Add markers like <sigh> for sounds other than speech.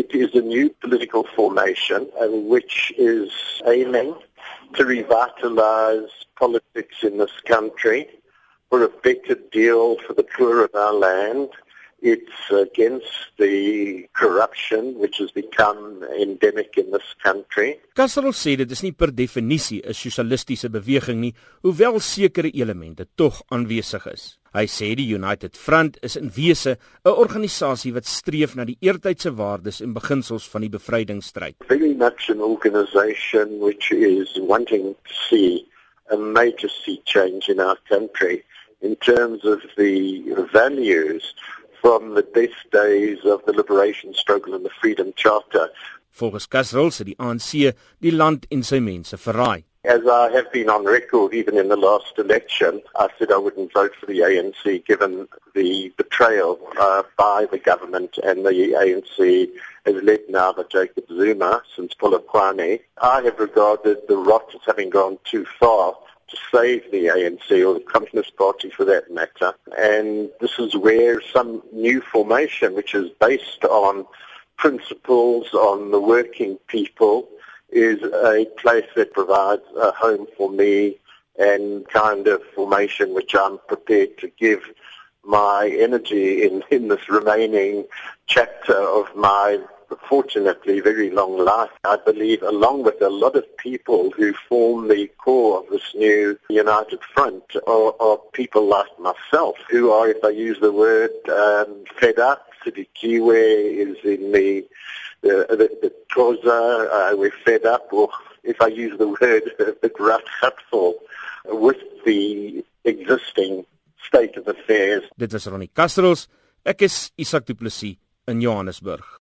it is a new political formation which is aiming to revitalize politics in this country for a better deal for the poor of our land. It's against the corruption which has become endemic in this country. Kasrol sê dit is nie per definisie 'n sosialistiese beweging nie, hoewel sekere elemente tog aanwesig is. Hy sê die United Front is in wese 'n organisasie wat streef na die eertydse waardes en beginsels van die bevrydingsstryd. Very much an organization which is wanting to see a major sea change in our country in terms of the values from the best days of the liberation struggle and the freedom charter. Volgens Kasrol se die ANC die land en sy mense verraai. As I have been on record even in the last election, I said I wouldn't vote for the ANC given the betrayal uh, by the government and the ANC has led now by Jacob Zuma since Polokwane. I have regarded the rot as having gone too far to save the ANC or the Communist Party for that matter. And this is where some new formation, which is based on principles on the working people, is a place that provides a home for me and kind of formation which I'm prepared to give my energy in, in this remaining chapter of my fortunately very long life. I believe along with a lot of people who form the core of this new United Front are, are people like myself who are, if I use the word, um, fed up. Sidikiwe is in the the, the, the Xhosa, uh, we're fed up, or if I use the word, <laughs> the hurtful with the existing state of affairs. Dit is Ronnie Castros. Ek is Isak Du Plessis in Johannesburg.